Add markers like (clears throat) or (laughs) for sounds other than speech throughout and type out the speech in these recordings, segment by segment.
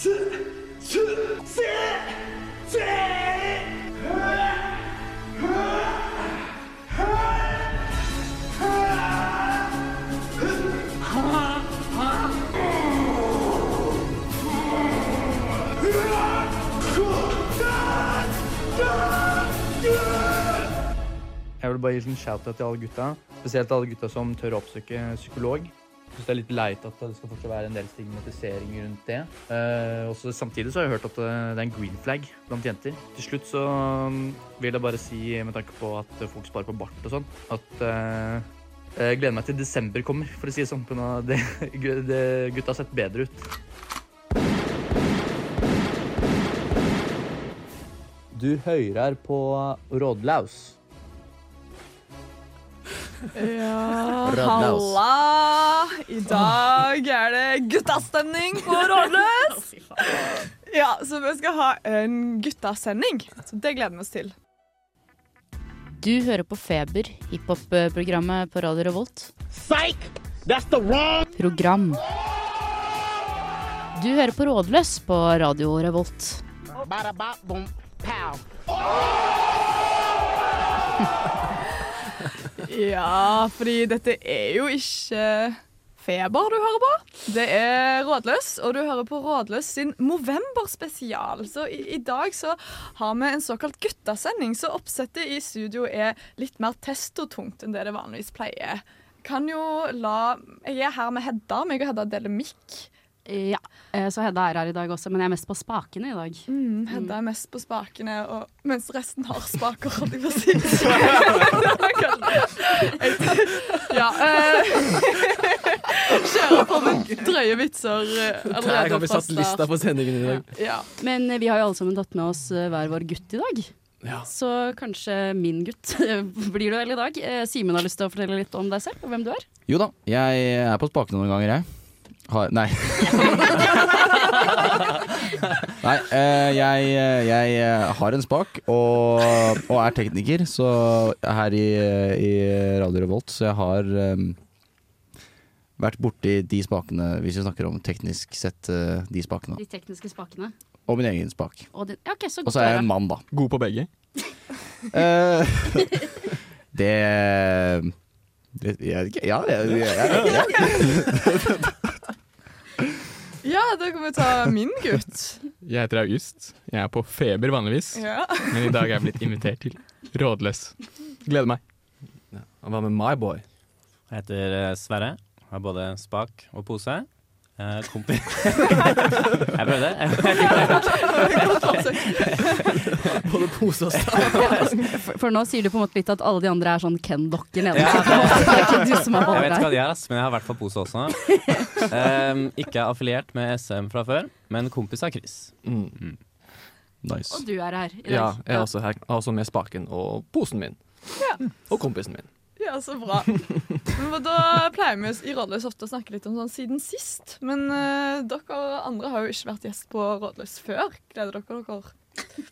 Jeg vil bare gi en shout-out til alle gutta. Spesielt alle gutta som tør å oppsøke psykolog. Jeg synes det er litt leit at det skal fortsatt være en del stigmatisering rundt det. Eh, også Samtidig så har jeg hørt at eh, det er en green flag blant jenter. Til slutt så mm, vil jeg bare si, med tanke på at folk sparer på bart og sånn, at eh, jeg gleder meg til desember kommer, for å si det sånn. (laughs) Det, det gutta har sett bedre ut. Du hører på Rådlaus. Ja, halla! I dag er det guttastemning på Rådløs. Ja, så vi skal ha en guttasending. Så det gleder vi oss til. Du hører på Feber, hiphop-programmet på Radio Revolt. Psych! That's the wrong Program. Du hører på Rådløs på Radio Revolt. (laughs) Ja, fordi dette er jo ikke Feber du hører på. Det er Rådløs, og du hører på Rådløs sin Movember-spesial. Så i, i dag så har vi en såkalt guttasending, så oppsettet i studio er litt mer testotungt enn det det vanligvis pleier. Kan jo la Jeg er her med Hedda. Meg og Hedda deler mikk. Ja, eh, så Hedda er her i dag også, men jeg er mest på spakene i dag. Mm, Hedda er mest på spakene, og, mens resten har spaker, holdt jeg på å si. (laughs) ja. Eh, Kjører på med drøye vitser eh, Der har vi satt lista på sendingen i dag. Ja. Men eh, vi har jo alle sammen tatt med oss hver vår gutt i dag. Ja. Så kanskje min gutt (laughs) blir du vel i dag. Simen har lyst til å fortelle litt om deg selv og hvem du er. Jo da, jeg er på spakene noen ganger, jeg. Har, nei. nei, eh, jeg, jeg har en spak og, og er tekniker så her i, i Radio Revolt, så jeg har um, vært borti de spakene, hvis vi snakker om teknisk sett eh, de spakene. De tekniske spakene. Og min egen spak. Og din, ja, ok, så Og så er jeg en mann, da. God på begge. Eh, det det- jeg vet ikke. Ja, jeg, jeg, jeg, jeg. Ja, da kan vi ta min gutt. (laughs) Jeg heter August. Jeg er på feber vanligvis, Ja. men i dag er jeg blitt invitert til Rådløs. Gleder meg. Og hva med my boy? Jeg heter eh, Sverre. Har både spak og pose. Eh, kompis (laughs) Jeg prøvde. Både pose og stav. For, nå sier du på en måte litt at alle de andre er sånn Ken-dokker nede. Ja. (laughs) Det er ikke du som er Jeg vet ikke hva de er, ass, men jeg har i hvert fall pose også. Um, (laughs) ikke affiliert med SM fra før, men kompis av Chris. Mm. Nice. Og du er her i dag. Ja, jeg er også her. Også med spaken og posen min. Og kompisen min. Ja, så bra. Men da pleier vi i Rådløs ofte å snakke litt om sånn siden sist. Men uh, dere andre har jo ikke vært gjest på Rådløs før. Gleder dere dere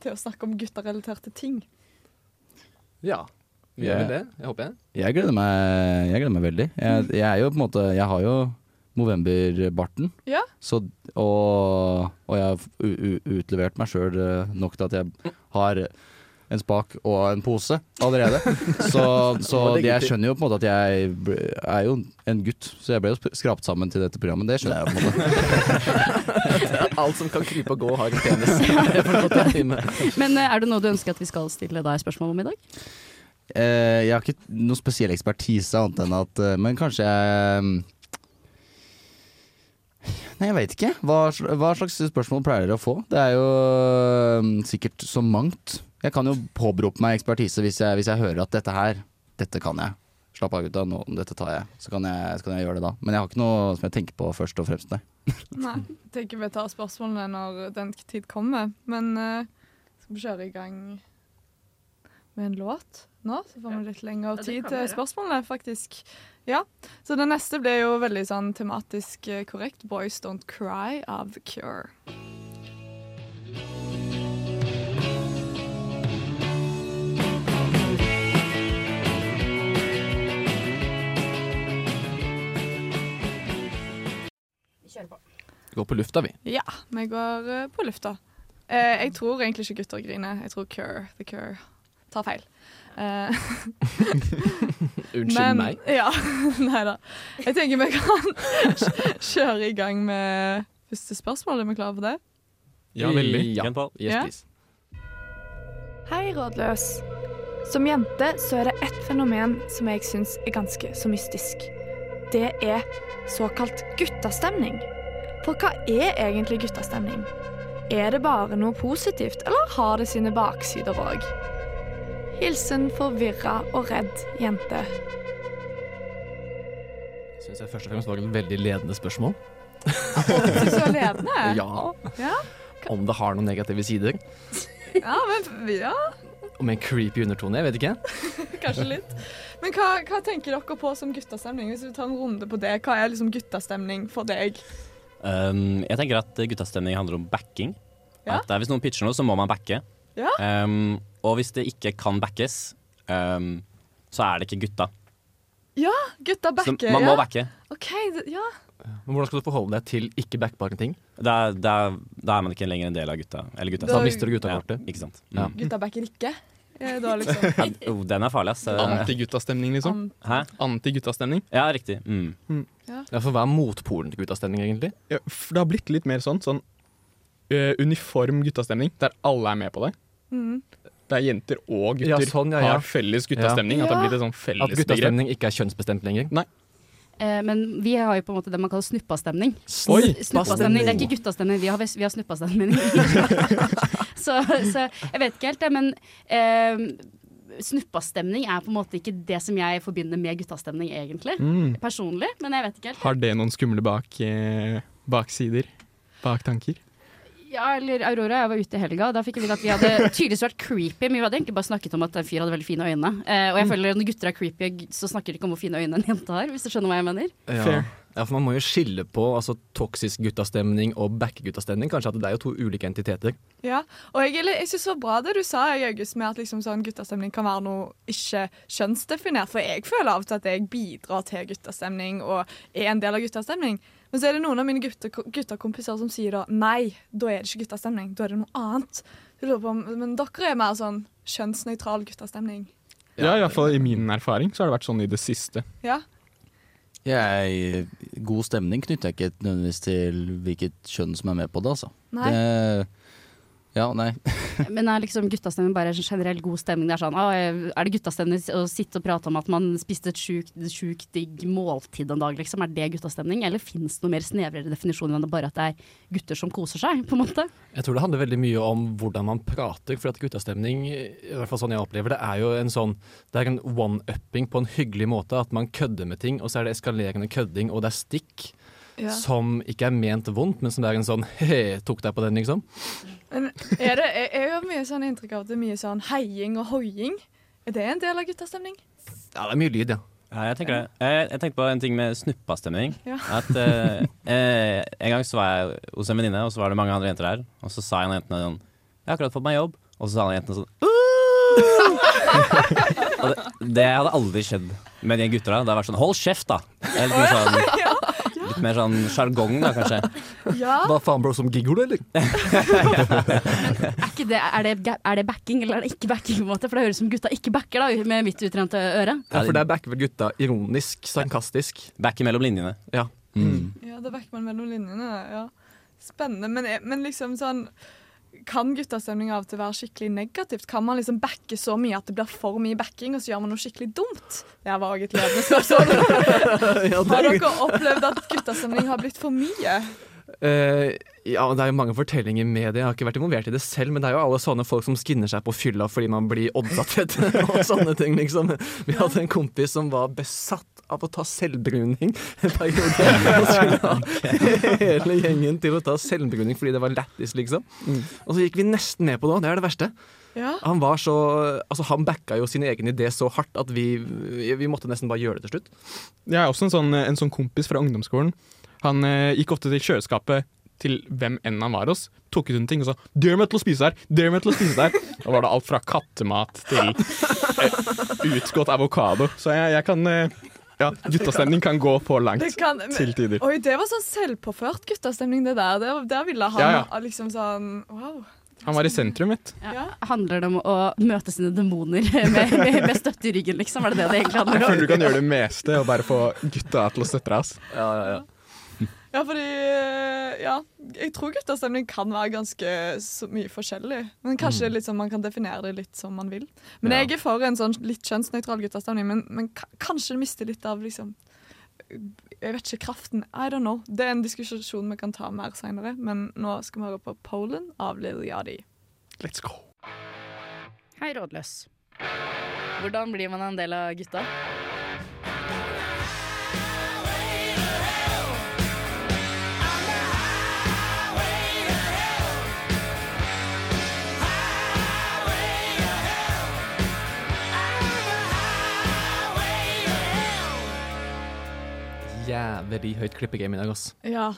til å snakke om gutterelaterte ting? Ja. Gjør vi det, jeg håper jeg. Jeg gleder meg, jeg gleder meg veldig. Jeg, jeg er jo på en måte Jeg har jo Movember-barten. Ja. Så, og, og jeg har utlevert meg sjøl nok til at jeg har en spak og en pose allerede. (laughs) Så, så jeg skjønner jo på en måte at jeg er jo en gutt, så jeg ble jo skrapt sammen til dette programmet. Det skjønner jeg på en måte. (laughs) Alt som kan krype og gå, har en penis. (laughs) Det. Men eh, er det noe du ønsker at vi skal stille deg spørsmål om i dag? Eh, jeg har ikke noe spesiell ekspertise annet enn at eh, Men kanskje jeg mm, Nei, jeg veit ikke. Hva, hva slags spørsmål pleier dere å få? Det er jo mm, sikkert så mangt. Jeg kan jo påberope meg ekspertise hvis jeg, hvis jeg hører at dette her, dette kan jeg. Slapp av, gutta. Nå, dette tar jeg. Så kan jeg, så kan jeg gjøre det da. Men jeg har ikke noe som jeg tenker på først og fremst, nei. (laughs) Nei. Jeg tenker vi tar spørsmålene når den tid kommer. Men uh, skal vi kjøre i gang med en låt nå? Så får vi litt lengre tid ja, til spørsmålene, faktisk. Ja. Så det neste blir jo veldig sånn tematisk eh, korrekt. 'Boys Don't Cry' av The Cure. Går på lufta, vi. Ja, vi går eh, på lufta. Eh, jeg tror egentlig ikke gutter griner. Jeg tror Cure, The Cure tar feil. Eh, (laughs) Unnskyld men, meg. Ja, (laughs) nei da. Jeg tenker vi kan (laughs) kjøre i gang med første spørsmål. Er vi klare for det? Ja, veldig. Ja. Kjent på. Yes, Ja. please. Hei, rådløs. Som jente så er det ett fenomen som jeg syns er ganske så mystisk. Det er såkalt guttastemning. For hva er egentlig guttastemning? Er det bare noe positivt, eller har det sine baksider òg? Hilsen forvirra og redd jente. Syns jeg først og fremst var et veldig ledende spørsmål. Var ledende? (laughs) Ja. Ja. Om det har noen negative sider. Ja, men ja, med en creepy undertone, jeg vet ikke. (laughs) kanskje litt. Men hva, hva tenker dere på som guttastemning? Hvis vi tar en runde på det, hva er liksom guttastemning for deg? Um, jeg tenker at guttastemning handler om backing. Ja. At Hvis noen pitcher noe, så må man backe. Ja. Um, og hvis det ikke kan backes, um, så er det ikke gutta. Ja, Gutta Så backer, man må ja. backe. OK, ja. Men hvordan skal du forholde deg til ikke backbare ting? Da, da, da er man ikke lenger en del av gutta. Eller gutta. Da Da mister du gutta-kortet. Ja, ikke sant. Ja. Mm. Gutta backer ikke. Eh, Da liksom (laughs) oh, den er farlig, ass. Eh, Antiguttastemning, liksom. Hæ? Antiguttastemning. Ja, riktig. Mm. Ja, for hva er motpolen til guttastemning, egentlig? Ja, det har blitt litt mer sånn, sånn uh, uniform guttastemning, der alle er med på det. Mm. Der jenter og Ja, gutter sånn, ja, ja. har felles guttastemning. At det blir et sånn felles at guttastemning ikke er kjønnsbestemt lenger? Eh, men vi har jo på en måte det man kaller snuppastemning. Oi, Snuppastemning, Det er ikke guttastemning, vi har, vi har snuppastemning. (laughs) så, så jeg vet ikke helt det, men eh, snuppastemning er på en måte ikke det som jeg forbinder med guttastemning, egentlig. Mm. Personlig, men jeg vet ikke helt. Har det noen skumle bak, eh, baksider? Baktanker? Ja, eller Aurora og jeg var ute i helga, da fikk vi vite at vi hadde (laughs) tydeligvis vært creepy, men vi hadde egentlig bare snakket om at en fyr hadde veldig fine øyne. Eh, og jeg føler at når gutter er creepy, så snakker de ikke om hvor fine øyne en jente har, hvis du skjønner hva jeg mener. Ja. Fair. ja, for man må jo skille på altså, toksisk guttastemning og back-guttastemning. Kanskje at det er jo to ulike entiteter. Ja, og jeg, jeg synes det var bra det du sa, jeg, August, med at liksom sånn guttastemning kan være noe ikke kjønnsdefinert. For jeg føler av og til at jeg bidrar til guttastemning og er en del av guttastemning. Men så er det noen av mine gutte, guttekompiser som sier da nei, da er det ikke guttastemning, da er det noe annet. Men dere er mer sånn kjønnsnøytral guttastemning. Ja, i hvert fall i min erfaring så har det vært sånn i det siste. Ja. Jeg, god stemning knytter jeg ikke nødvendigvis til hvilket kjønn som er med på det, altså. Nei. Det, ja, nei. (laughs) Men er liksom guttastemning bare en generell god stemning? Det er sånn, ah, er det guttastemning å sitte og prate om at man spiste et sjukt, sjukt digg måltid en dag, liksom? Er det guttastemning? Eller finnes det noe mer snevrere definisjon enn det bare at det er gutter som koser seg, på en måte? Jeg tror det handler veldig mye om hvordan man prater. For at guttastemning, i hvert fall sånn jeg opplever det, er jo en sånn Det er en one-upping på en hyggelig måte. At man kødder med ting, og så er det eskalerende kødding, og det er stikk. Ja. Som ikke er ment vondt, men som det er en sånn he tok deg på den, liksom. Men er det, jeg, jeg har mye sånn inntrykk av at det er mye sånn heiing og hoiing. Er det en del av guttastemning? Ja, det er mye lyd, ja. Ja, jeg tenker det. Jeg, jeg tenkte på en ting med snuppastemning. Ja. At eh, eh, En gang så var jeg hos en venninne, og så var det mange andre jenter der. Og så sa en av jentene sånn 'Jeg har akkurat fått meg jobb.' Og så sa alle jentene sånn Og det, det hadde aldri skjedd med de gutter da. Det hadde vært sånn 'hold kjeft', da. Eller sånn, litt mer sånn sjargong, da, kanskje. (laughs) Ja. Hva faen, bro, som gigolo, eller? (laughs) Er, ikke det, er, det, er det backing, eller er det ikke backing? på en måte? For det høres ut som gutta ikke backer, da, med mitt utrente øre. Ja, for der backer vel gutta ironisk, sarkastisk. Back mellom linjene. Ja. Mm. Ja, da backer man mellom linjene. Ja. Spennende. Men, men liksom sånn Kan guttastemning av og til være skikkelig negativt? Kan man liksom backe så mye at det blir for mye backing, og så gjør man noe skikkelig dumt? Det var òg et ledende spørsmål. (laughs) ja, Har dere opplevd at guttastemning har blitt for mye? Uh, ja, det er jo mange fortellinger med det. Jeg har ikke vært involvert i det selv, men det er jo alle sånne folk som skinner seg på fylla fordi man blir oddsatt (laughs) og sånne ting, liksom. Vi hadde en kompis som var besatt av å ta selvbruning en periode. Og skulle ha hele gjengen til å ta selvbruning fordi det var lættis, liksom. Og så gikk vi nesten med på det, det er det verste. Ja. Han var så Altså, han backa jo sin egen idé så hardt at vi, vi måtte nesten bare gjøre det til slutt. Jeg er også en sånn, en sånn kompis fra ungdomsskolen. Han eh, gikk ofte til kjøleskapet til hvem enn han var hos, tok ut en ting og sa 'Dør meg til å spise her', Dør meg til å spise der. (laughs) Da var det alt fra kattemat til eh, utgått avokado. Så jeg, jeg kan eh, Ja, guttastemning kan gå for langt Det kan, til tider. Oi, det var sånn selvpåført guttastemning, det der. Det, der ville han Ja, ja. liksom sånn Wow. Han var i sentrum, mitt. Ja. Handler det om å møte sine demoner (laughs) med, med, med støtte i ryggen, liksom? Er det det det egentlig handler om? Jeg føler du kan gjøre det meste og bare få gutta til å støtte deg. Ja, ja, ja. (laughs) Ja, fordi eh, Ja, jeg tror guttastemning kan være ganske så mye forskjellig. Men kanskje litt sånn, man kan definere det litt som man vil. Men Ja. jeg er for en sånn litt kjønnsnøytral guttastemning, men, men kanskje det mister litt av liksom Jeg vet ikke, kraften. I don't know. Det er en diskusjon vi kan ta mer seinere, men nå skal vi høre på Poland av Lil Yadi. Let's go. Hei, rådløs. Hvordan blir man en del av gutta? Jævlig høyt klippegame i dag, ass. Ja.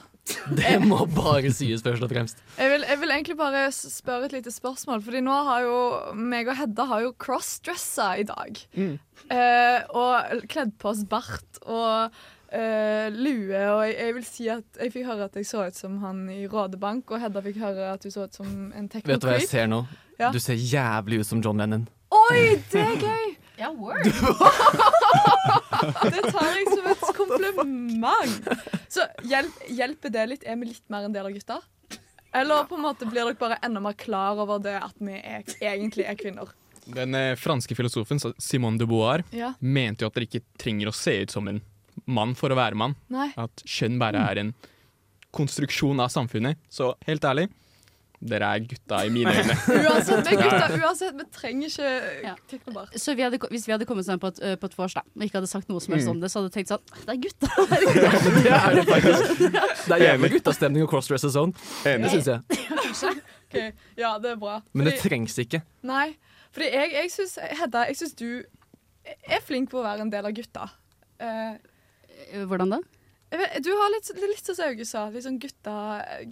Det må bare sies først og fremst. Jeg vil, jeg vil egentlig bare spørre et lite spørsmål, Fordi nå har jo meg og Hedda har jo crossdressa i dag. Eh, og kledd på oss bart og eh, lue, og jeg, jeg vil si at jeg fikk høre at jeg så ut som han i Rådebank, og Hedda fikk høre at du så ut som en Vet du hva jeg ser nå? Ja. Du ser jævlig ut som John Lennon. Oi, det er gøy! Ja, word. (laughs) Det tar jeg som et kompliment. Så hjelp, hjelper det litt? Er vi litt mer en del av gutta? Eller på en måte blir dere bare enda mer klar over det at vi er, egentlig er kvinner? Den eh, franske filosofen Simone de Beauvoir Ja. mente jo at dere ikke trenger å se ut som en mann for å være mann. Nei. At kjønn bare er en konstruksjon av samfunnet. Så helt ærlig, dere er gutta i mine øyne. (laughs) Uansett, vi er gutta, uansett, vi trenger ikke Ja. teknobar. Så vi hadde, hvis vi hadde kommet sammen på et, på et vors da, og ikke hadde sagt noe som helst Mm. om det, så hadde du tenkt sånn Det er gutta! (laughs) (laughs) Det er det faktisk. Det er jævlig guttastemning og crossdresser sånn. Det Enig. syns jeg. okay. Ja, det er bra. Men det trengs ikke. Nei, fordi jeg, jeg syns Hedda, jeg syns du er flink på å være en del av gutta. Uh, Hvordan da? Vet, du har litt, litt sånn som Auge sa, litt sånn gutta,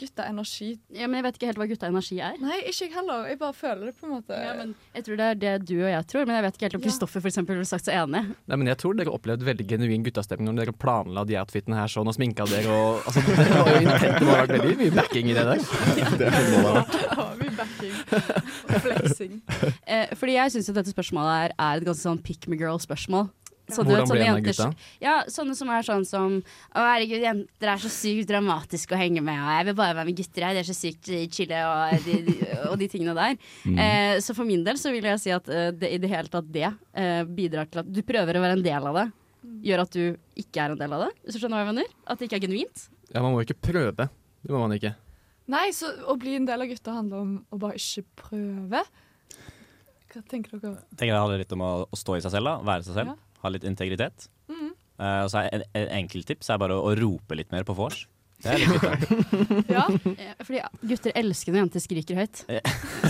gutta-energi. Ja, men Jeg vet ikke helt hva gutta-energi er. Nei, ikke jeg heller. Jeg bare føler det på en måte. Ja, men jeg tror det er det du og jeg tror, men jeg vet ikke helt om Ja. Kristoffer for eksempel ville sagt seg enig. Nei, men Jeg tror dere opplevde veldig genuin guttastemning når dere planla de outfitene her sånn og sminka dere. Og, altså, (laughs) det var jo intent, det vært veldig mye backing i det der. Det må det ha vært. (laughs) Ja, mye backing og flexing. Eh, fordi jeg syns dette spørsmålet er, er et ganske sånn pick me girl-spørsmål. Så du Hvordan blir sånne ble en av gutta? Ja, sånne som er sånn som Å herregud, jenter er så sykt dramatiske å henge med, og jeg vil bare være med gutter her, de er så sykt eh, chille, og de, de, og de tingene der. Mm. Eh, så for min del så vil jeg si at eh, det, i det hele tatt det eh, bidrar til at du prøver å være en del av det. Gjør at du ikke er en del av det. Hvis du skjønner hva jeg mener? At det ikke er genuint. Ja, Man må jo ikke prøve. Det må man ikke. Nei, så å bli en del av gutta handler om å bare ikke prøve. Hva tenker dere? tenker det handler litt om å, å stå i seg selv, da. være seg selv. Ja. Ha litt integritet. Mm. Uh, så er en, en enkelt tips er bare å, å rope litt mer på vors. Det er litt gutta. (laughs) Ja, Eh, Fordi gutter elsker når jenter skriker høyt. (laughs)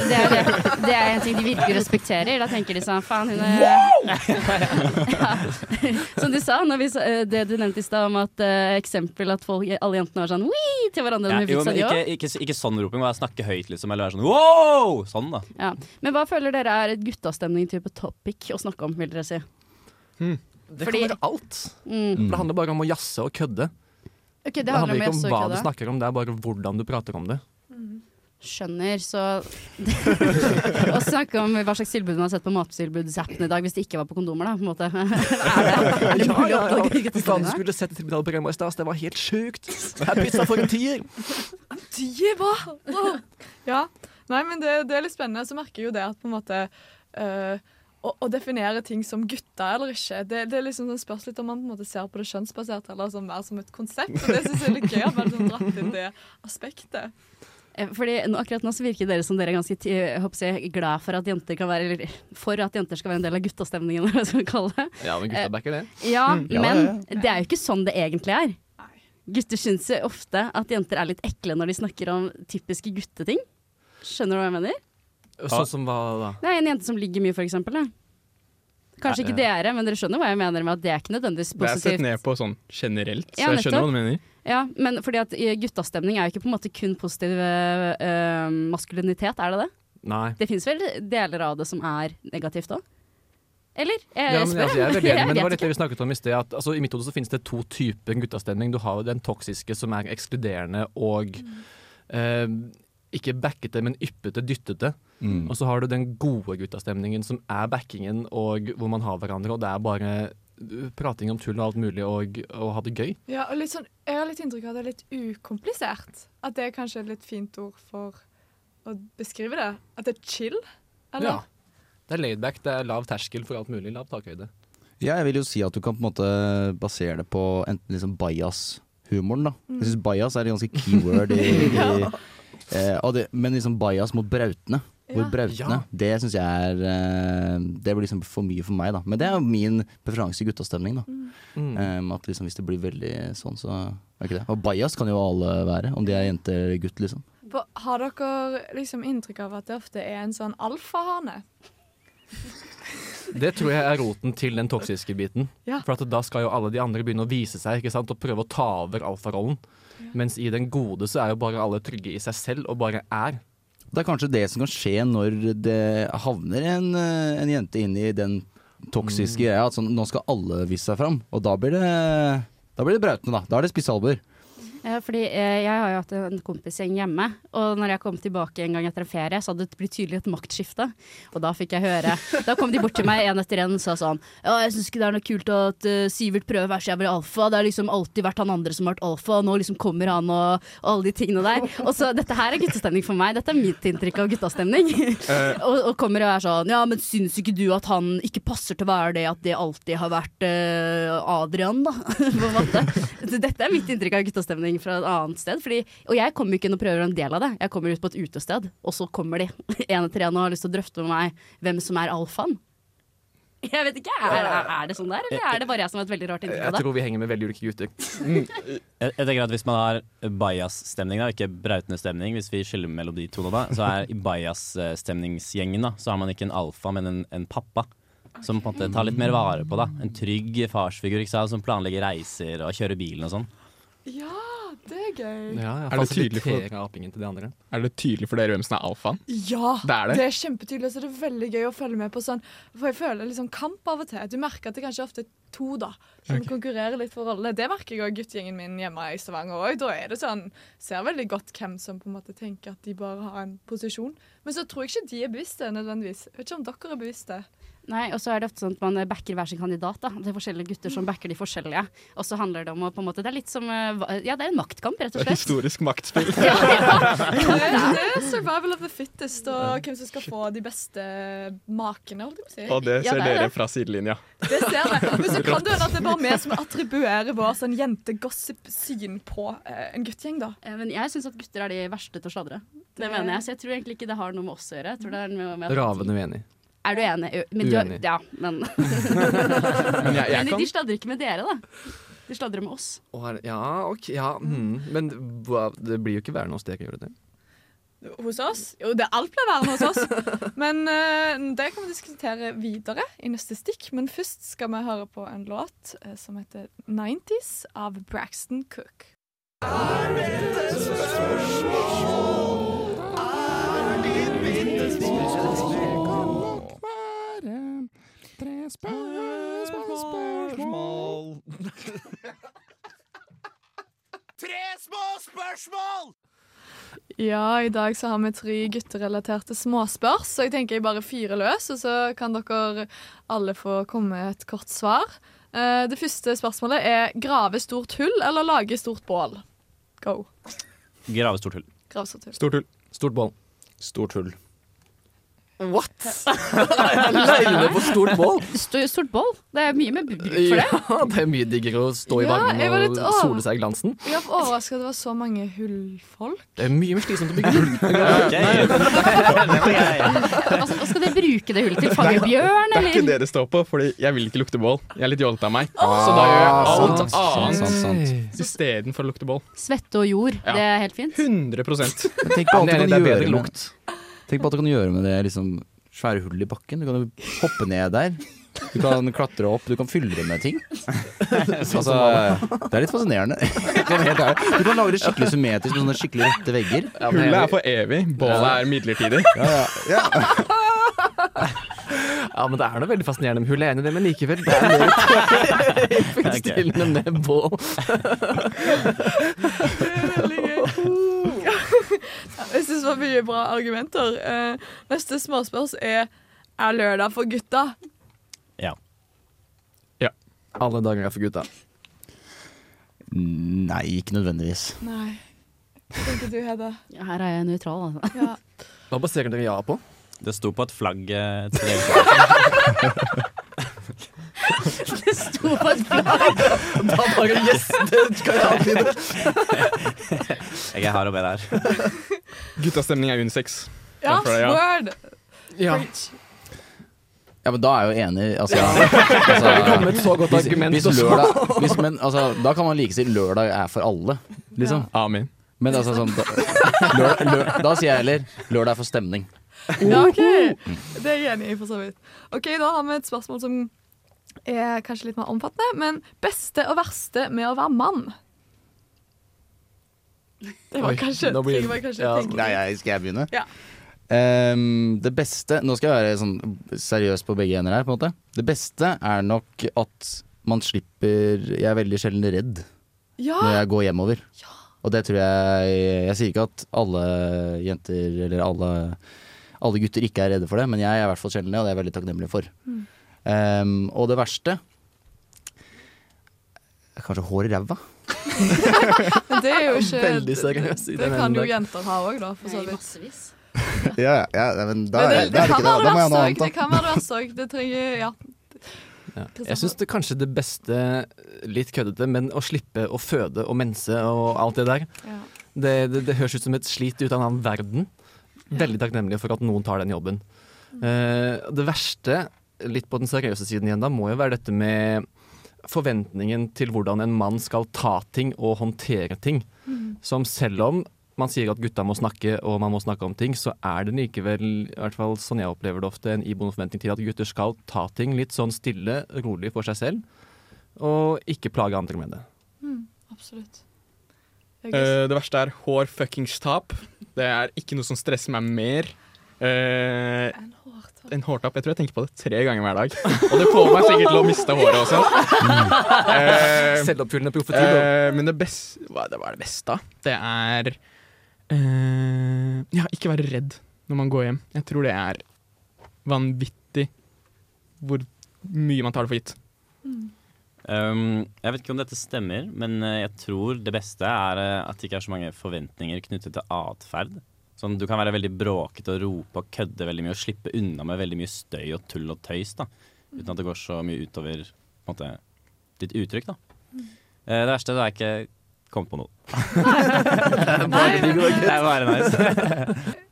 Det er, det, det er en ting de virkelig respekterer. Da tenker de sånn faen, hun er (laughs) ja. Som du sa, vi, eh, det du nevnte i stad om at eksempel at folk, alle jentene var sånn «Wii!» til hverandre Ja, jo, men de ikke, ikke, ikke sånn roping, bare snakke høyt, liksom. Eller være sånn wow! Sånn, da. Ja. Men hva føler dere er et guttastemning-type topic å snakke om, vil dere si? Det Fordi- kan være alt. Mm. Det handler bare om å jazze og kødde. Okay, Det, det handler om ikke om hva du snakker om, det er bare hvordan du prater om det. Skjønner, så (laughs) Å snakke om hva slags tilbud man har sett på mattilbudsappen i dag, hvis det ikke var på kondomer, da, på en måte. er (laughs) det, er det ja. Fy faen, du skulle sett tribunalprogrammet i stad. Det var helt sjukt. Det er pizza for en tier. En er hva? Wow. Ja. Nei, men det, det er litt spennende. Så merker jeg jo det at på en måte eh, å, å definere ting som gutter eller ikke, det, det er liksom sånn spørs litt om man på en måte ser på det kjønnsbasert eller som mer som et konsept. Og det syns jeg er litt gøy at man liksom dratt inn det aspektet. Eh, Fordi Akkurat nå så virker dere som dere er ganske jeg håper jeg, glad for at jenter kan være eller, For at jenter skal være en del av guttastemningen, (laughs) eller hva skal kalle det. Ja, men gutta Eh, backer det. Ja, ja, men ja, det er jo ikke sånn det egentlig er. Nei. Gutter syns jo ofte at jenter er litt ekle når de snakker om typiske gutteting. Skjønner du hva jeg mener? Sånn som hva da? Det er en jente som ligger mye, for eksempel. Da. Kanskje ikke dere, men dere skjønner hva jeg mener med at det er ikke nødvendigvis positivt. Det er sett ned på sånn generelt, så Ja, jeg skjønner hva du mener. Ja, men fordi at guttastemning er jo ikke på en måte kun positiv eh, maskulinitet, er det det? Nei. Det fins vel deler av det som er negativt òg? Eller? Jeg, Ja, men, spør. altså, jeg er veldig (laughs) enig, men det var vet litt det vi snakket om i sted. At, altså, I mitt hode så finnes det to typer guttastemning. Du har jo den toksiske som er ekskluderende og eh, ikke backete, men yppete, dyttete. Mm. Og så har du den gode guttastemningen som er backingen, og hvor man har hverandre, og det er bare uh, prating om tull og alt mulig, og, og ha det gøy. Ja, og litt sånn, jeg har litt inntrykk av at det er litt ukomplisert. At det er kanskje et litt fint ord for å beskrive det. At det er chill. Eller? Ja. Det er laidback, det er lav terskel for alt mulig. Lav takhøyde. Ja, jeg vil jo si at du kan på en måte basere det på enten liksom bias-humoren, da. Mm. Jeg syns bias er et ganske keyword i, (laughs) i eh, og det, Men liksom bias mot brautene. Hvor Ja. brautene. Ja. det syns jeg er eh, Det blir liksom for mye for meg, da. Men det er min preferanse i guttastemning, da. Mm. Um, at liksom hvis det blir veldig sånn, så er ikke det. Og bias kan jo alle være, om de er jente eller gutt, liksom. Har dere liksom inntrykk av at det ofte er en sånn alfahane? Det tror jeg er roten til den toksiske biten. Ja. For at da skal jo alle de andre begynne å vise seg ikke sant? og prøve å ta over alfarollen. Mens i den gode så er jo bare alle trygge i seg selv og bare er. Det er kanskje det som kan skje når det havner en, eh, en jente inn i den toksiske greia. At sånn, nå skal alle vise seg fram. Og da blir det, da blir det brautende, da. Da er det spisse albuer. Ja, fordi eh, jeg har jo hatt en kompisgjeng hjemme, og når jeg kom tilbake en gang etter en ferie, så hadde det blitt tydelig et maktskifte. Og da fikk jeg høre (laughs) Da kom de bort til meg en etter en og sa sånn Ja, jeg syns ikke det er noe kult at eh, Sivert prøver å være så jævlig alfa. Det har liksom alltid vært han andre som har vært alfa, og nå liksom kommer han og, og alle de tingene der. Og så dette her er guttestemning for meg. Dette er mitt inntrykk av guttastemning. (laughs) og, og kommer og er sånn Ja, men syns ikke du at han ikke passer til å være det, at det alltid har vært uh, Adrian, da? (laughs) på en måte. Så dette er mitt inntrykk av guttastemning fra et annet sted. Fordi, og jeg kommer jo ikke inn og prøver å være en del av det. Jeg kommer ut på et utested, og så kommer de (laughs) en etter en og har lyst til å drøfte med meg hvem som er alfaen. Jeg vet ikke, er, er, det sånn der, eller er det bare jeg som har et veldig rart inntrykk Jeg av det? tror vi henger med veldig ulike gutter. Jeg, jeg tenker at Hvis man har bajas-stemning, ikke brautende stemning, hvis vi skiller mellom de to da, så er i bajas-stemningsgjengen så har man ikke en alfa, men en, en pappa. Som på en måte tar litt mer vare på. da En trygg farsfigur ikke sant? som planlegger reiser og kjører bilen og sånn. Ja, det er gøy. Ja, jeg Er det tydelig for- apingen til de andre. Er det tydelig for dere hvem som er alfaen? Ja, Det er det. det er kjempetydelig. Så det er veldig gøy å følge med på sånn For jeg føler liksom kamp av og til. Du merker at det kanskje ofte er to da som okay. konkurrerer litt for rollene. Det merker jeg òg guttegjengen min hjemme i Stavanger òg. Da er det sånn Ser veldig godt hvem som på en måte tenker at de bare har en posisjon. Men så tror jeg ikke de er bevisste nødvendigvis. Jeg vet ikke om dere er bevisst det. Nei, og så er det ofte sånn at man backer hver sin kandidat. da Det er forskjellige gutter som backer de forskjellige. Og så handler det om å på en måte Det er litt som eh, Ja, det er en maktkamp, rett og Det er slett. historisk maktspill. (laughs) (laughs) Det er, det er survival of the fittest og hvem som skal få de beste makene, holdt jeg på å si. Og det Ja, ser det er dere det. fra sidelinja. Det ser vi. Men så kan det hende at det er bare vi som attribuerer vår sånn jentegossip-syn på eh, en guttegjeng, da. Eh, Men jeg syns at gutter er de verste til å sladre. Det mener jeg. Så jeg tror egentlig ikke det har noe med oss å gjøre. Jeg tror det er noe med at- Ravende uenig. Er du enig? Men du, Uenig. ja, men (laughs) Men jeg, jeg Men kan de sladrer ikke med dere, da. De sladrer med oss. Her, ja, ok, ja, mm. Men hva, det blir jo ikke værende hos dere, gjør det det? Hos oss? Jo, det alt blir værende hos oss. (laughs) Men eh, det kan vi diskutere videre i neste stikk. Men først skal vi høre på en låt eh, som heter 90s av Braxton Cook. Ja, i dag så har vi tre gutterelaterte småspørs, så jeg tenker jeg bare fyrer løs, og så kan dere alle få komme med et kort svar. Eh, Det første spørsmålet er grave stort hull eller lage stort bål? Go. Grave stort hull. Grave stort hull. Stort hull. Stort bål. Stort hull. What?! (laughs) Aleine på stort bål? Stort bål. Det er mye mer bruk for det. Ja, (laughs) det er mye diggere å stå i Ja, varmen og sole seg i glansen. Jeg var overraska at det var så mange hullfolk. Det er mye mer slitsomt å bygge hull. (laughs) Hva, hva skal dere bruke det hullet til? Fange bjørn, Det er ikke det det står på, fordi jeg vil ikke lukte bål. Jeg er litt jålete av meg. Så da gjør jeg alt sant, annet sant, sant. istedenfor å lukte bål. Svette og jord. Ja. Det er helt fint. 100 Men Tenk på alt du det er- kan bedre gjøre med lukt. Tenk på at du kan gjøre med det liksom, svære hullet i bakken. Du kan jo hoppe ned der. Du kan klatre opp, du kan fylle det med ting. (laughs) Altså, det er litt fascinerende. (laughs) Du kan lage det skikkelig symmetrisk med sånne skikkelig rette vegger. Hullet er for evig, bålet er midlertidig. Ja, ja. (laughs) Ja, men det er noe veldig fascinerende med hull, jeg er enig i det, men likevel. Det er mer tilfredsstillende med bål. Det er veldig gøy. Jeg syns det var mye bra argumenter. Uh, neste småspørs er Er lørdag for gutta? Ja. Alle dager er for gutta. Nei, ikke nødvendigvis. Nei. Hva tenker du, Hedda? Her er jeg nøytral, altså. Ja. Hva baserer dere ja på? Det sto på et flagg eh. (laughs) (laughs) Det sto på et flagg! Da bare yes, det skal jeg ha til. Jeg er hard og ber her. (laughs) Guttastemning er unisex. Ja, det, ja. word! Ja. Ja, men da er jeg jo enig. Altså, altså, (laughs) Kom med et så godt hvis, argument. hvis lørdag, hvis, men, altså, da kan man like si lørdag er for alle, liksom. Amen. Men altså sånn da, (laughs) lør, lør, da sier jeg heller lørdag er for stemning. Ja, OK. Det er jeg enig i, for så vidt. Ok, Da har vi et spørsmål som er kanskje litt mer omfattende. Men beste og verste med å være mann? Det var Oi, kanskje nå blir- ting man kanskje ja. tenker Nei, jeg, skal jeg begynne? Ja. Ehm, det beste Nå skal jeg være sånn seriøs på begge hender her, på en måte. Det beste er nok at man slipper Jeg er veldig sjelden redd Ja! når jeg går hjemover. Og det tror jeg Jeg sier ikke at alle jenter eller alle, alle gutter ikke er redde for det, men jeg er i hvert fall sjelden det, og det er jeg veldig takknemlig for. Mm. Ehm, og det verste er Kanskje hår i ræva? (laughs) Men det er jo ikke Veldig seriøs i Det den kan enden jo jenter ha òg, da. For så vidt. Massevis. (laughs) Ja, ja, ja, men da, Men det, det, det, er det kan ikke det. være Da må jeg ha det noe annet, òg. Det da. kan være det verste òg. Det trenger Ja. Ja. Jeg syns det kanskje det beste, litt køddete, men å slippe å føde og mense og alt det der, ja. det, det, det høres ut som et slit ut av en annen verden. Veldig takknemlig for at noen tar den jobben. Eh, det verste, litt på den seriøse siden igjen, da, må jo være dette med forventningen til hvordan en mann skal ta ting og håndtere ting. Som selv om man sier at gutta må snakke og man må snakke om ting, så er det likevel, i hvert fall sånn jeg opplever det ofte, en iboende forventning til at gutter skal ta ting litt sånn stille, rolig for seg selv. Og ikke plage andre med det. Absolutt. Uh, det verste er hår fuckings tap. Det er ikke noe som stresser meg mer. Eh, En hårtapp. Jeg tror jeg tenker på det tre ganger hver dag. Og det får meg sikkert til å miste håret også. Eh, Selvoppfyllende profeti. eh, men det beste hva, det- hva er det beste, da? Det er eh, Ja, ikke være redd når man går hjem. Jeg tror det er vanvittig hvor mye man tar det for gitt. Um, jeg vet ikke om dette stemmer, men eh, jeg tror det beste er eh, at det ikke er så mange forventninger knyttet til atferd. Sånn, du kan være veldig bråkete og rope og kødde veldig mye og slippe unna med veldig mye støy og tull og tøys. da Uten at det går så mye utover på en måte, ditt uttrykk. da Eh, Det verste er at jeg ikke kommet på noe. (laughs) Nei, (laughs) Det er bare nice. (laughs)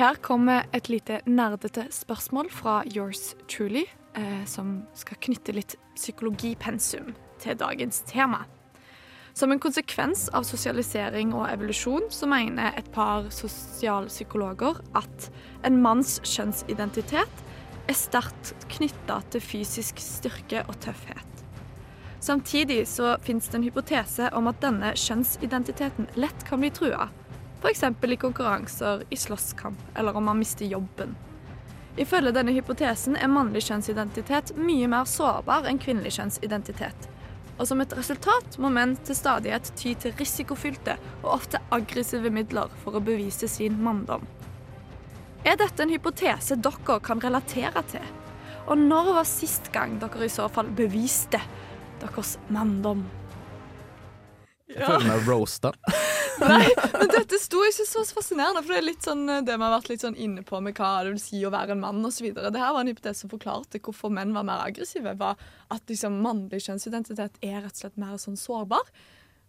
Her kommer et lite nerdete spørsmål fra yours truly, eh, som skal knytte litt psykologipensum til dagens tema. Som en konsekvens av sosialisering og evolusjon så mener et par sosialpsykologer at en manns kjønnsidentitet er sterkt knytta til fysisk styrke og tøffhet. Samtidig så finnes det en hypotese om at denne kjønnsidentiteten lett kan bli trua. F.eks. i konkurranser, i slåsskamp eller om man mister jobben. Ifølge denne hypotesen er mannlig kjønnsidentitet mye mer sårbar enn kvinnelig kjønnsidentitet. Og som et resultat må menn til stadighet ty til risikofylte og ofte aggressive midler for å bevise sin manndom. Er dette en hypotese dere kan relatere til? Og når var sist gang dere i så fall beviste deres manndom? Jeg føler meg roasta. (laughs) Nei, men dette sto jeg synes var så fascinerende, for det er litt sånn eh, det vi har vært litt sånn inne på med hva det vil si å være en mann osv. Det her var en hypotese som forklarte hvorfor menn var mer aggressive. var At liksom mannlig kjønnsidentitet er rett og slett mer sånn sårbar.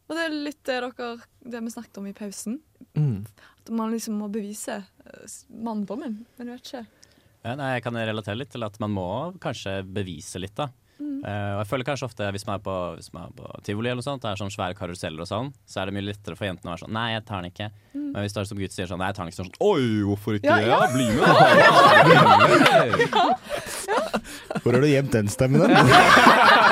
Og det er litt det dere det vi snakket om i pausen. Mm. At man liksom må bevise eh, manndommen. Men du vet ikke. Ja, nei, jeg kan relatere litt til at man må kanskje bevise litt, da. Eh, og jeg føler kanskje ofte hvis man er på, hvis man er på tivoli eller noe sånt, det er sånn svære karuseller og sånn, så er det mye lettere for jentene å være sånn Nei, jeg tar den ikke. Men hvis du er som gutt sier sånn Nei, jeg tar den ikke, så det sånn Oi, hvorfor ikke Ja, det? ja. (laughs) Ja, bli med, da! Bli med. Hvor har du gjemt den stemmen? (laughs) (laughs)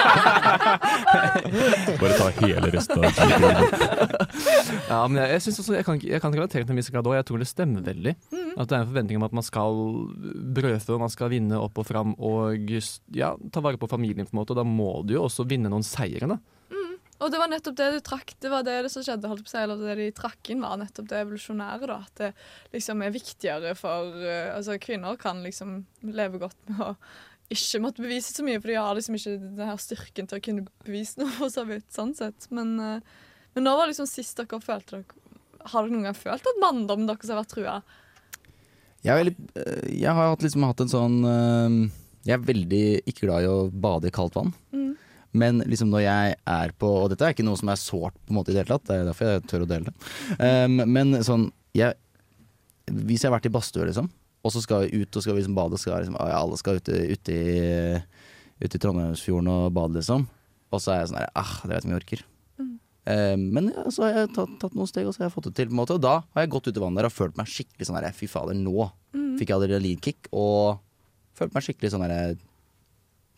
Bare ta hele resten av (laughs) Ja, men jeg, jeg, synes også, jeg, kan, jeg kan ikke relatere til en viss grad òg. Jeg tror det stemmer veldig. Mm. At det er en forventning om at man skal brødfø man skal vinne opp og fram og ja, ta vare på familien. på en måte. Og da må du jo også vinne noen seire. da. Og det var nettopp det du trakk. Det var det som skjedde, holdt på seg, eller det de trakk inn, var nettopp det evolusjonære. da, At det liksom er viktigere for eh, Altså, kvinner kan liksom leve godt med å ikke måtte bevise så mye, for jeg har liksom ikke den her styrken til å kunne bevise noe, for så vidt, sånn sett. Men, eh, men nå var liksom sist dere følte dere Har dere noen gang følt at manndommen deres har vært trua? Jeg, veldig, øh, jeg har hatt, liksom, hatt en sånn øh, Jeg er veldig ikke glad i å bade i kaldt vann. Mm. Men liksom når jeg er på Og dette er ikke noe som er sårt på en måte i det hele tatt, det er derfor jeg tør å dele det. Um, men sånn jeg, Hvis jeg har vært i badstue, liksom, og så skal vi ut og skal vi liksom bade, skal liksom, ja, alle skal ute, ute, i, ute i Trondheimsfjorden og bade, liksom. Og så er jeg sånn der, ah, det vet jeg om jeg orker. Um, men ja, så har jeg tatt, tatt noen steg, og så har jeg fått det til. på en måte Og da har jeg gått ut i vannet der og følt meg skikkelig sånn der Fy fader, nå fikk jeg adrenalinkick. Og følte meg skikkelig sånn der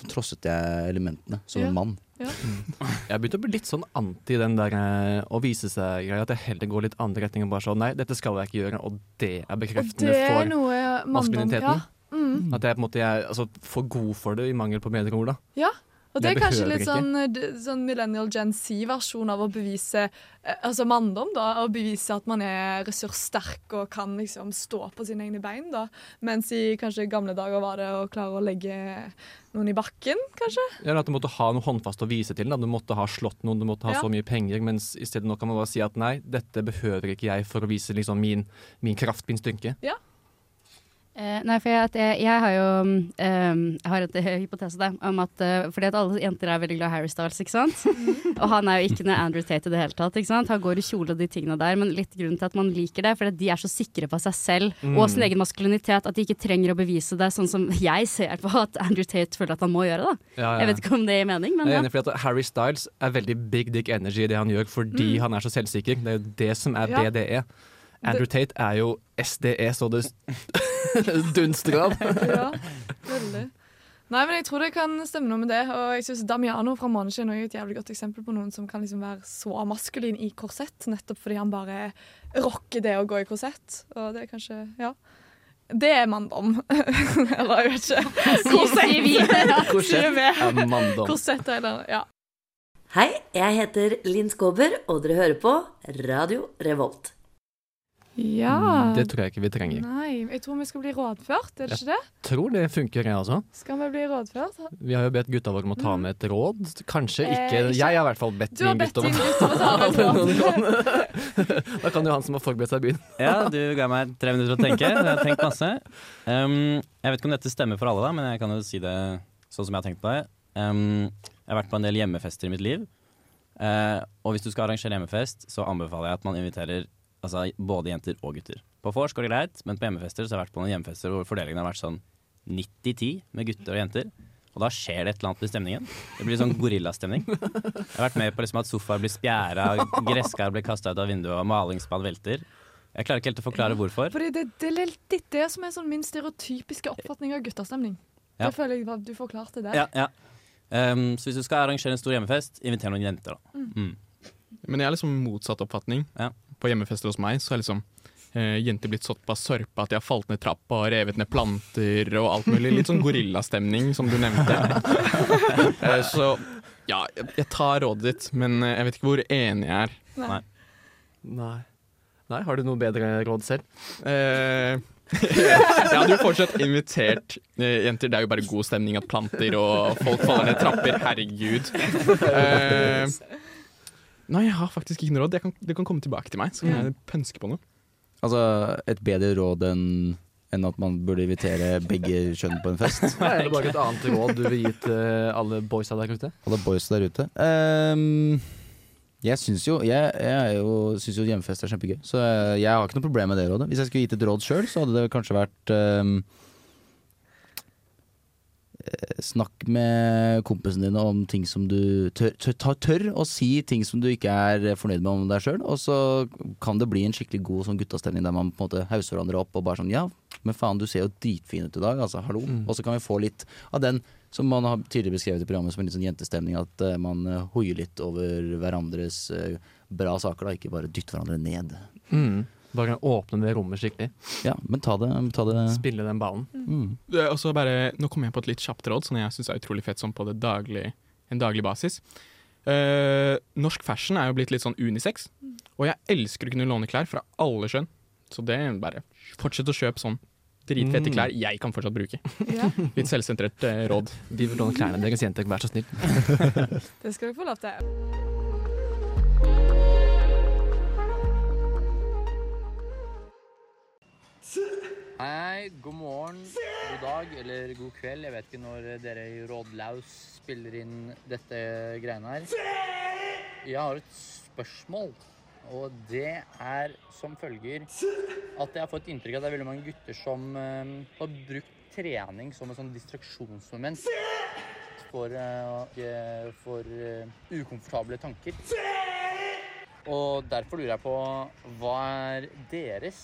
Så trosset jeg elementene som Ja. en mann. Jeg begynte å bli litt sånn anti den der eh, å vise seg-greia. At jeg heller går litt andre retninger. Bare sånn nei, dette skal jeg ikke gjøre. Og det er bekreftende det er for maskuliniteten. Ja. Mm. At jeg på en måte er altså, for god for det, i mangel på bedre ord. da. Ja, og det, Det er kanskje litt sånn, eh, sånn millennial Gen Z-versjon av å bevise eh, Altså manndom, da. Å bevise at man er ressurssterk og kan liksom stå på sine egne bein, da. Mens i kanskje gamle dager var det å klare å legge noen i bakken, kanskje. Ja, at Du måtte ha noe håndfast å vise til. Da. Du måtte ha slått noen, du måtte ha Ja. så mye penger. Mens i stedet nå kan man bare si at nei, dette behøver ikke jeg for å vise liksom, min, min kraft, min styrke. Eh, nei, for jeg, at jeg, jeg har jo um, Jeg har en (laughs) hypotese der om at uh, Fordi at alle jenter er veldig glad i Harry Styles, ikke sant? (laughs) og han er jo ikke noe Andrew Tate i det hele tatt. ikke sant? Han går i kjole og de tingene der, men litt grunnen til at man liker det, fordi at de er så sikre på seg selv og sin egen maskulinitet at de ikke trenger å bevise det, sånn som jeg ser på at Andrew Tate føler at han må gjøre. da. Ja, ja. Jeg vet ikke om det gir mening, men Jeg er ja. enig fordi at Harry Styles er veldig big dick energy i det han gjør, fordi han er så selvsikker. Det er jo det som er Ja. Andrew Tate er jo SDE så det (laughs) dunster av. (laughs) Ja, veldig. Nei, men jeg tror det kan stemme noe med det. Og jeg synes Damiano fra Måneskinn er et jævlig godt eksempel på noen som kan liksom være så maskulin i korsett, nettopp fordi han bare rocker det å gå i korsett. Og det er kanskje Ja. Det er manndom. (laughs) eller jeg vet ikke. Korsett. Korsett er manndom. Korsett eller Ja. Hei, jeg heter Linn Skåber, og dere hører på Radio Revolt. Ja. Det tror jeg ikke vi trenger. Nei, jeg tror vi skal bli rådført, er det ikke det? Tror det funker, jeg også. Skal vi bli rådført? Vi har jo bedt gutta våre om å ta med et råd. Kanskje Eh, ikke ikke- Jeg har i hvert fall bedt min gutt om å ta med et råd. Da kan jo han som har forberedt seg, begynne. Ja, du ga meg tre minutter å tenke. Jeg har tenkt masse. Um, jeg vet ikke om dette stemmer for alle, da, men jeg kan jo si det sånn som jeg har tenkt på det. Um, jeg har vært på en del hjemmefester i mitt liv. Uh, og hvis du skal arrangere hjemmefest, så anbefaler jeg at man inviterer altså, både jenter og gutter. På vors går det greit, men på hjemmefester så har jeg vært på noen hjemmefester hvor fordelingen har vært sånn 90-10 med gutter og jenter. Og da skjer det et eller annet i stemningen. Det blir sånn gorillastemning. Jeg har vært med på liksom at sofaer blir spjæra, gresskar blir kasta ut av vinduet, og malingsspann velter. Jeg klarer ikke helt å forklare hvorfor. Fordi det, det er litt det som er sånn min stereotypiske oppfatning av guttastemning. Ja. Det føler jeg at du forklarte der. Ja, ja. Um, så hvis du skal arrangere en stor hjemmefest, inviter noen jenter, da. Mm. Men jeg har liksom motsatt oppfatning. Ja. På hjemmefester hos meg så har liksom eh, jenter blitt såpass sørpa at de har falt ned trappa og revet ned planter og alt mulig. Litt sånn gorillastemning, som du nevnte. (laughs) eh, så ja, jeg, tar rådet ditt, men eh, jeg vet ikke hvor enig jeg er. Nei. Nei. Nei, Har du noe bedre råd selv? Eh, (laughs) jeg hadde jo fortsatt invitert eh, jenter. Det er jo bare god stemning at planter og folk faller ned trapper. Herregud. (laughs) Eh, nei, jeg har faktisk ikke noe råd. det kan, du kan komme tilbake til meg, så kan jeg pønske på noe. Altså et bedre råd enn enn at man burde invitere begge kjønn på en fest. (laughs) Nei, er det bare et annet råd du vil gi til alle boysa der ute? Alle boys der ute. Um, jeg syns jo, jeg, jeg er jo, hjemmefest er kjempegøy, så jeg, jeg har ikke noe problem med det rådet. Hvis jeg skulle gitt et råd sjøl, så hadde det kanskje vært ehm, eh, Snakk med kompisene dine om ting som du tør, tør, tør å si ting som du ikke er fornøyd med om deg sjøl. Og så kan det bli en skikkelig god sånn guttastemning der man på en måte hauser hverandre opp og bare sånn Ja, men faen, du ser jo dritfin ut i dag, altså, hallo. Og så kan vi få litt av den Som man har tidligere beskrevet i programmet som en litt sånn jentestemning. At uh, man eh, hoier litt over hverandres uh, bra saker, da. Ikke bare dytter hverandre ned. Mm. Bare åpne det rommet skikkelig. Ja, men ta det, ta det Spille den ballen. mm. Det er også bare, nå kommer jeg på et litt kjapt råd, som jeg syns er utrolig fett sånn på det daglig, en daglig basis. Uh, norsk fashion er jo blitt litt sånn unisex, og jeg elsker å kunne låne klær fra alle kjønn. Så det er bare fortsett å kjøpe sånn dritfette Mm. klær jeg kan fortsatt bruke. Ja, (laughs) Litt selvsentrert uh, råd. Vi vil låne klærne deres, jenter. Vær så snill. (laughs) det skal dere få lov til. Hei, god morgen, god dag eller god kveld. Jeg vet ikke når dere i Rådlaus spiller inn dette greiene her. Jeg har et spørsmål, og det er som følger at jeg har fått inntrykk av at det er veldig mange gutter som eh, har brukt trening som et sånn distraksjonsmoment for, uh, for uh, ukomfortable tanker. Og derfor lurer jeg på hva er deres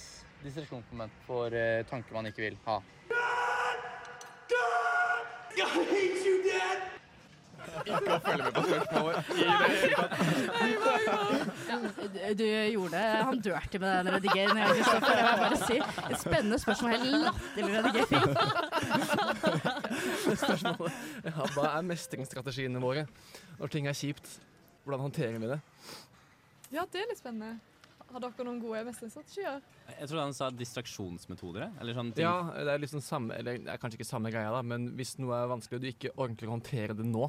distraksjonsmoment for uh, tanker man ikke vil ha? Ikke å følge med på Du- Du gjorde det. han dirty med den redigeringen. Kristoffer. Jeg må bare si. Et spennende spørsmål. Helt latterlig redigering. Spørsmålet ja, Hva er mestringsstrategiene våre når ting er kjipt? Hvordan håndterer vi det? Ja, det er litt spennende. Har dere noen gode mestringsstrategier? Jeg tror han sa distraksjonsmetoder. Eller sånne ting. Ja, det er liksom samme Eller det er kanskje ikke samme greia, da, men hvis noe er vanskelig og du ikke ordentlig håndterer det nå,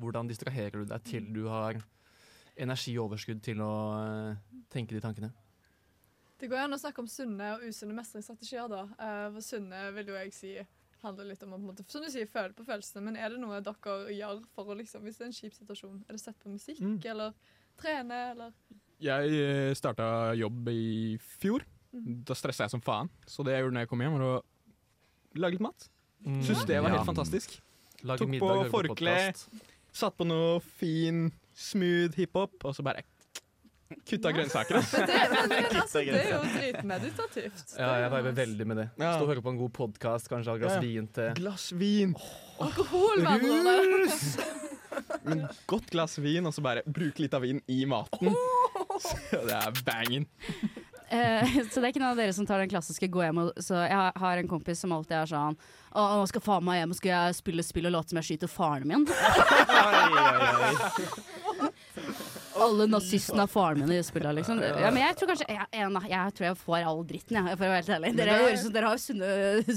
hvordan distraherer du deg til du har energioverskudd til å eh, tenke de tankene? Det går an å snakke om sunne og usunne mestringsstrategier. da. Eh, For sunne vil jo jeg si handler litt om å på en måte, som du sier, føle på følelsene. Men er det noe dere gjør for å liksom, hvis det er en kjip situasjon? Er det sett på musikk, Mm. eller trene, eller Jeg eh, starta jobb i fjor. Mhm. Da stressa jeg som faen. Så det jeg gjorde når jeg kom hjem, var å lage litt mat. Mm. Syns det var Ja. helt fantastisk. Lage Tok middag, på forkle. Satt på noe fin, smooth hiphop, og så bare kutta grønnsaker. (laughs) Men det, men, det, altså, det er jo dritmeditativt. Ja, jeg viber veldig med det. Ja. Stå og høre på en god podkast, kanskje ha et glass Ja. vin til Glass vin. Alkohol, med. Rus! (laughs) Men godt glass vin, og så bare bruke litt av vin i maten. Så (laughs) det er bangen. Eh, så det er ikke noen av dere som tar den klassiske gå hjem og Så jeg har- en kompis som alltid er sånn Å, nå skal faen meg hjem og skal jeg spille spill og late som jeg skyter faren min. Alle nazistene av faren min i spillet, liksom. Ja, men jeg tror kanskje Jeg, jeg, jeg tror jeg får all dritten, jeg, for å være helt ærlig. Dere, høres dere har sunne,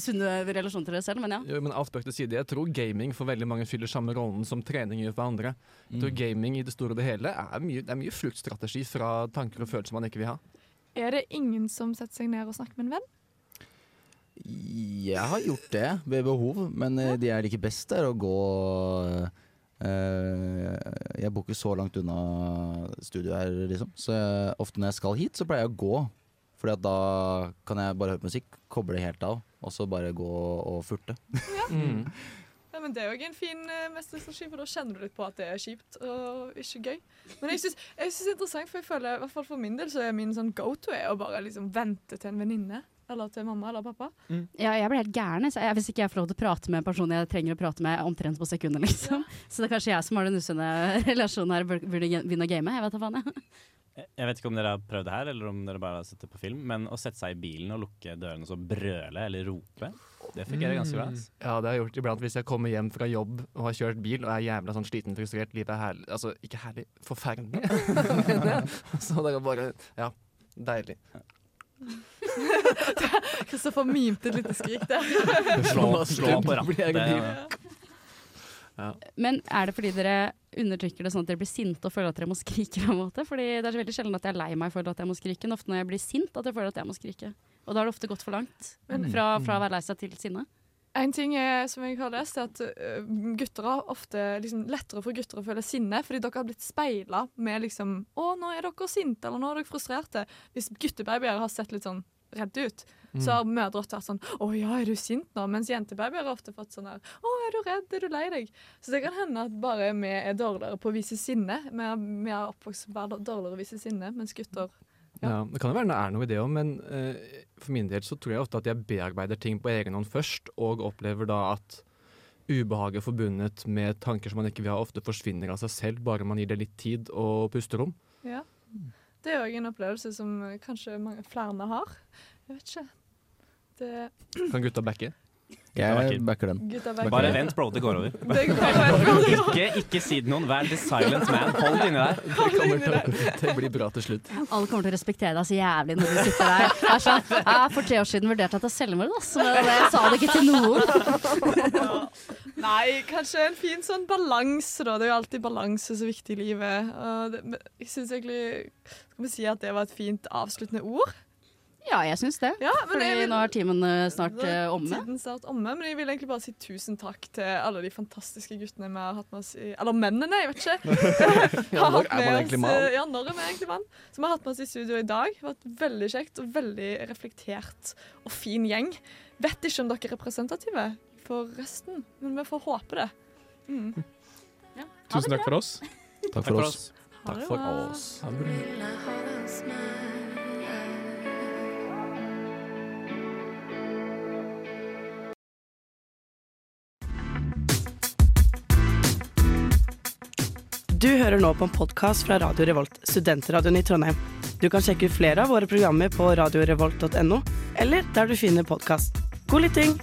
sunne relasjoner til dere selv, men ja. Jo, men alt spøk til side. Jeg tror gaming for veldig mange fyller samme rollen som trening gjør for andre. Jeg tror gaming i det store og det hele er mye, det er mye fluktstrategi fra tanker og følelser man ikke vil ha. Er det ingen som setter seg ned og snakker med en venn? Jeg har gjort det ved behov, men det de jeg liker best, er å gå eh, Jeg bor ikke så langt unna studioet her, liksom. Så jeg, ofte når jeg skal hit, så pleier jeg å gå. Fordi at da kan jeg bare høre på musikk, koble helt av, og så bare gå og furte. (laughs) Mm. Ja, men Det er jo en fin uh, mestringsstrategi, for da kjenner du litt på at det er kjipt og ikke gøy. Men jeg syns synes det er interessant, for jeg føler, i hvert fall for min del så er min sånn go to er å bare liksom vente til en venninne. Eller til mamma eller pappa. Ja, jeg blir helt gæren. Jeg, hvis ikke jeg får lov til å prate med en person jeg trenger å prate med omtrent på sekundet, liksom. Så det er kanskje jeg som har den usunne (laughs) relasjonen her, burde begynne å game. Jeg vet da faen, jeg. Jeg jeg vet ikke om dere har prøvd det her, eller om dere bare har sett det på film, men å sette seg i bilen og lukke dørene og så brøle eller rope, det fungerer ganske bra. Altså. Ja, det har jeg gjort iblant hvis jeg kommer hjem fra jobb og har kjørt bil og er jævla sånn sliten, frustrert. Livet er herlig Altså, ikke herlig, forferdelig. (laughs) (laughs) Så det er bare Ja, deilig. (laughs) Kristoffer mimte et lite skrik der. Slå, slå på rattet. Ja. Men er det fordi dere undertrykker det sånn at dere blir sinte og føler at dere må skrike? på en måte? Fordi det er så veldig sjelden at jeg er lei meg for at jeg må skrike, men ofte når jeg blir sint at jeg føler at jeg må skrike. Og da har det ofte gått for langt. Fra, fra å være lei seg til sinne. En ting er, som jeg har lest, er at gutter har ofte liksom, lettere for gutter å føle sinne, fordi dere har blitt speila med liksom Å, nå er dere sinte, eller nå er dere frustrerte. Hvis guttebabyer har sett litt sånn redde ut, så har mødre ofte vært sånn Å ja, er du sint nå? Mens jentebabyer har ofte fått sånn her Å, er du redd? Er du lei deg? Så det kan hende at bare vi er dårligere på å vise sinne. Vi er, vi er oppvokst med å være dårligere å vise sinne, mens gutter Ja, Det kan jo være det er noe i det òg, men uh, for min del så tror jeg ofte at jeg bearbeider ting på egen hånd først, og opplever da at ubehaget forbundet med tanker som man ikke vil ha, ofte forsvinner av seg selv, bare man gir det litt tid og pusterom. Ja. Det er òg en opplevelse som eh, kanskje mange, flere har. Jeg vet ikke. Det (clears throat) Kan gutta backe? Jeg backer den. Bare vent, bro, det går over. (laughs) Det går over. (laughs) Ikke, ikke si det noen. Vær the silent man. Hold det inni der. (laughs) Det, kommer til, det blir bra til slutt. Alle kommer til å respektere deg så jævlig når du sitter der. Jeg, er sånn, for tre år siden vurderte jeg til selvmord, ass. Men jeg sa det ikke til noen. Nei, kanskje en fin sånn balanse, da. Det er jo alltid balanse så viktig i livet. Og det, jeg syns egentlig Skal vi si at det var et fint avsluttende ord? Ja, jeg syns det. Ja, Fordi vil- nå er timen eh, snart eh, omme. Tiden snart omme, men jeg vil egentlig bare si tusen takk til alle de fantastiske guttene vi har hatt med oss i Eller mennene, jeg vet ikke. (laughs) Ja, når er man egentlig mann? eh, Ja, når er vi egentlig mann? Som har hatt med oss i studio i dag. Det har vært veldig kjekt og veldig reflektert og fin gjeng. Vet ikke om dere er representative for resten, men vi får håpe det. Mm. Tusen takk for oss. Takk for oss. Takk for oss. Ha det bra. Du hører nå på en podkast fra Radio Revolt, studentradioen i Trondheim. Du kan sjekke ut flere av våre programmer på radiorevolt.no, eller der du finner podkast. God lytting!